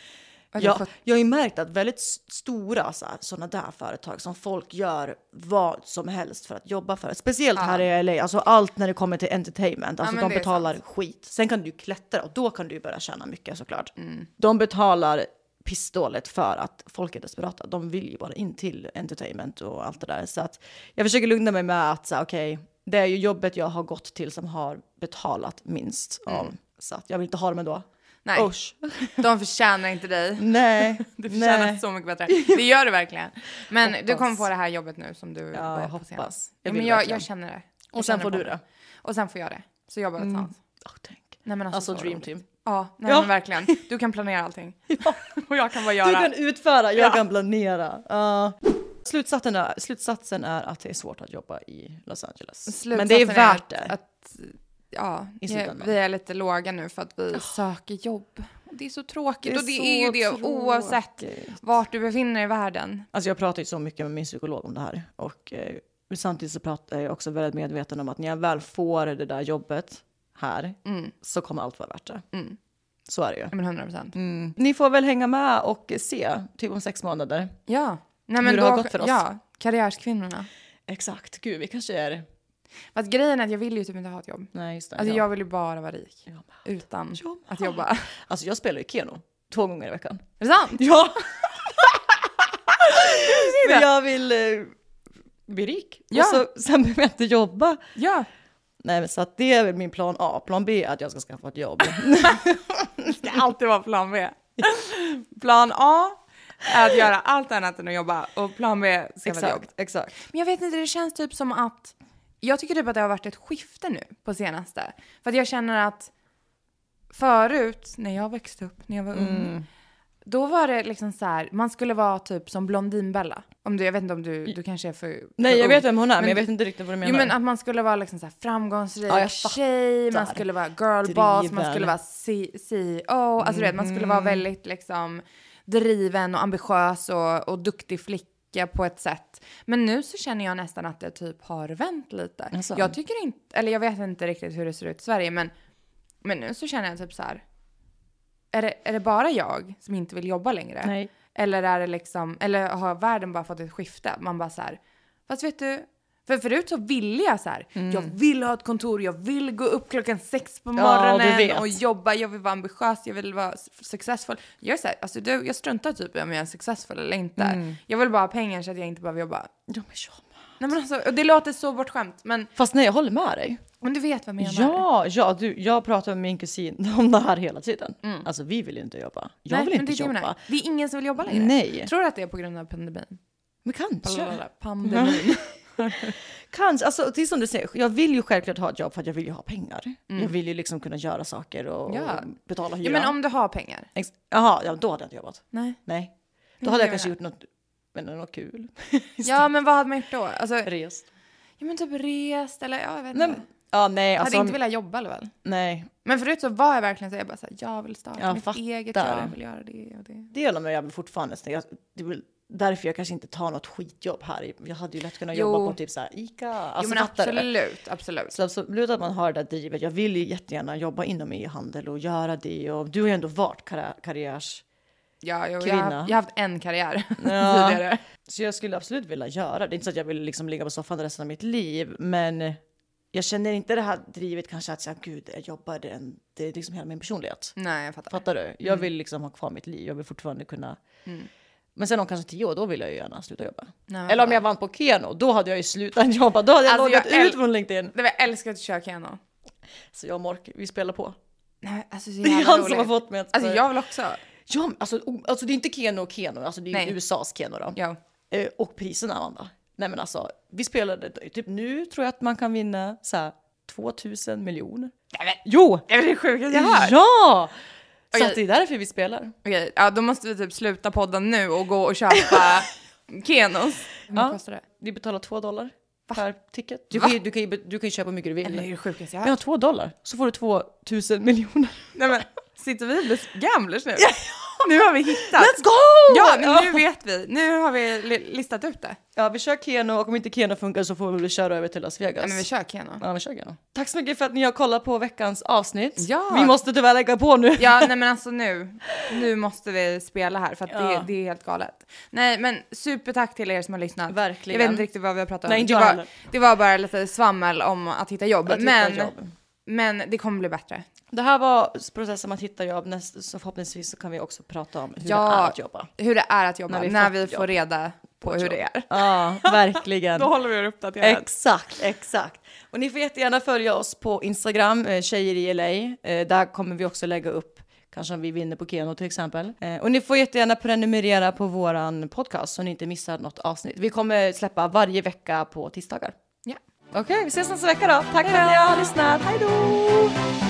Jag, jag har ju märkt att väldigt stora sådana där företag som folk gör vad som helst för att jobba för. Speciellt här i LA, alltså allt när det kommer till entertainment. Alltså men de betalar skit. Sen kan du klättra och då kan du börja tjäna mycket såklart. Mm. De betalar pissdåligt för att folk är desperata. De vill ju bara in till entertainment och allt det där. Så att jag försöker lugna mig med att så, okej, det är ju jobbet jag har gått till som har betalat minst av. Så att jag vill inte ha dem ändå. Mm. Nej, Usch. de förtjänar inte dig. Nej. Du förtjänar nej. så mycket bättre. Det gör du verkligen. Men du Hoppas. kommer få det här jobbet nu som du Ja, jag på senast. Jag Ja, men jag, jag känner det. Jag Och sen får du det. Och sen får jag det. Så jobbar vi tillsammans. Oh, tänk. Nej, men Alltså så dream team. Ja, nej Ja. men verkligen. Du kan planera allting. Och jag kan bara Du göra. kan utföra, jag Ja. kan planera. Ja. Slutsatsen, är, slutsatsen är att det är svårt att jobba i Los Angeles. Men det är Slutsatsen värt att, det. Att, ja, vi är lite låga nu för att vi söker jobb. Det är så tråkigt och det är ju det oavsett tråkigt. vart du befinner dig i världen. Alltså jag pratar ju så mycket med min psykolog om det här. Och eh, samtidigt så pratar jag också väldigt medveten om att när jag väl får det där jobbet här så kommer allt vara värt det. Mm. Så är det ju. Men 100 procent. Mm. Ni får väl hänga med och se, typ om sex månader. Ja. Nej, Hur men det då, har gått för oss. Ja, karriärskvinnorna. Exakt, gud vi kanske är... Fast grejen är att jag vill ju typ inte ha ett jobb. Nej just det. Alltså ja. jag vill ju bara vara rik. Jag med. Utan Jag med. att jobba. Alltså jag spelar ju Keno två gånger i veckan. Är det sant? Ja! Men jag vill eh, bli rik. Ja. Och så, sen behöver jag inte jobba. Ja. Nej men så att det är väl min plan A. Plan B är att jag ska skaffa ett jobb. Det ska alltid vara plan B. Plan A är att göra allt annat än att jobba och plan B ska vara jobb. exakt. Men jag vet inte, det känns typ som att jag tycker typ att det har varit ett skifte nu på senaste. För att jag känner att förut, när jag växte upp, när jag var ung, då var det liksom så här, man skulle vara typ som Blondinbella. Om du, jag vet inte om du, du kanske är för Nej för jag ung. vet vem hon är men, Men jag vet inte riktigt vad du menar. Jo men att man skulle vara liksom så här framgångsrik Ja, tjej, man skulle vara girlboss, man skulle vara CEO, alltså du vet, man skulle vara väldigt liksom driven och ambitiös och, och duktig flicka på ett sätt. Men nu så känner jag nästan att det typ har vänt lite. Jaså? Jag tycker inte, eller jag vet inte riktigt hur det ser ut i Sverige, men, men nu så känner jag typ så här. Är det, är det bara jag som inte vill jobba längre? Nej. Eller är det liksom, eller har världen bara fått ett skifte? Man bara så här, fast vet du, för förut så ville jag så här, Mm. jag vill ha ett kontor, jag vill gå upp klockan sex på Ja, morgonen vet. och jobba, jag vill vara ambitiös, jag vill vara s- successfull. Jag är så här, alltså du, jag struntar typ i om jag är successfull eller inte. Mm. Jag vill bara ha pengar så att jag inte behöver jobba. Ja, men jag med. Nej men alltså, det låter så bortskämt, men, Fast nej jag håller med dig. men du vet vad jag menar. Ja, ja du, jag pratar med min kusin om det här hela tiden. Alltså vi vill inte jobba. Jag Nej, vill inte det är det jobba. menar. Det är ingen som vill jobba längre. Nej. Tror du att det är på grund av pandemin? Men kanske. Pandemin. Kanske, alltså det är som du säger, jag vill ju självklart ha ett jobb för att jag vill ju ha pengar. Jag vill ju liksom kunna göra saker och, Mm. Ja. och betala hyra. ja men om du har pengar. Jaha, ja, då hade jag inte jobbat. Nej. Nej. Då hade jag kanske det. gjort något, men något kul. Ja men vad hade man gjort då? Alltså, Rest. ja men typ rest eller ja, jag vet Nej, inte. ja, nej, Jag alltså. hade inte velat jobba eller väl? Nej, Men förut så var jag verkligen så jag bara så här, jag vill starta Jag mitt fattar. eget jag vill göra det och det. det gör mig jävligt fortfarande. Så jag, det väl därför jag kanske inte tar något skitjobb här. Jag hade ju lätt kunnat Jo. jobba på typ så här Ica. Alltså, jo men absolut, absolut. Så absolut att man har det där drivet. Jag vill ju jättegärna jobba inom e-handel och göra det. Och du har ju ändå varit karri- karriärs... Ja, jo, jag, har, jag har haft en karriär Ja. tidigare. Så jag skulle absolut vilja göra det. Det är inte så att jag vill liksom ligga på soffan resten av mitt liv. Men jag känner inte det här drivet kanske att säga gud, jag jobbar, det är, en, det är liksom hela min personlighet. Nej, jag fattar. Fattar du? Jag vill liksom ha kvar mitt liv. Jag vill fortfarande kunna... Men sen om kanske tio år, då vill jag ju gärna sluta jobba. Nej, Eller om jag vann på Keno, då hade jag ju slutat jobba. Då hade jag Alltså, loggat ut från LinkedIn. Det var jag älskar att köra piano. Så jag och Mork, vi spelar på. Nej, alltså så Det är han som har roligt. fått mig att... Alltså jag vill också. Ja, alltså, alltså det är inte Keno och Keno, alltså det är Nej. USAs Keno då. Ja. Eh, och priserna, Amanda. Nej men alltså, vi spelade, typ nu tror jag att man kan vinna så här 2000 miljoner. Nej, men, Jo! det är det sjukaste jag hört. Ja! Så Okej. att det är därför vi spelar. Okej, ja då måste vi typ sluta podden nu och gå och köpa Kenos. Hur Ja. kostar det? Vi betalar två dollar per ticket. Du Va? kan, ju, du, kan ju, du kan ju köpa hur mycket du vill. Men det är det sjukaste jag Ja, hört. två dollar. Så får du 2000 miljoner. Nej men, sitter vi och blir gamblers nu? Nu har vi hittat. Let's go! Ja, men nu vet vi. Nu har vi li- listat ut det. Ja, vi kör Keno och om inte Keno funkar så får vi väl köra över till Las Vegas. Ja, men vi kör Keno. Ja, vi kör Keno. Tack så mycket för att ni har kollat på veckans avsnitt. Ja. Vi måste tyvärr lägga på nu. Ja, nej men alltså nu, nu måste vi spela här för att Ja. det, det är helt galet. Nej, men supertack till er som har lyssnat. Verkligen. Jag vet inte riktigt vad vi har pratat om. Nej, inte det, var, det var bara lite svammel om att hitta jobb. Att hitta men, jobb. men det kommer bli bättre. Det här var processen att hitta jobb. Näst, så förhoppningsvis så kan vi också prata om hur Ja. det är att jobba. Hur det är att jobba När när vi vi, fått får jobb. reda på, hur det är. Ja, verkligen. Då håller vi er uppdaterade. Exakt, exakt. Och ni får jättegärna följa oss på Instagram, eh, tjejer i LA. Eh, där kommer vi också lägga upp Kanske om vi vinner på Keno till exempel. Eh, och ni får jättegärna prenumerera på våran podcast så ni inte missar något avsnitt. Vi kommer släppa varje vecka på tisdagar. Ja. Okej, vi ses nästa vecka då. Tack för att ni har lyssnat. Hej då!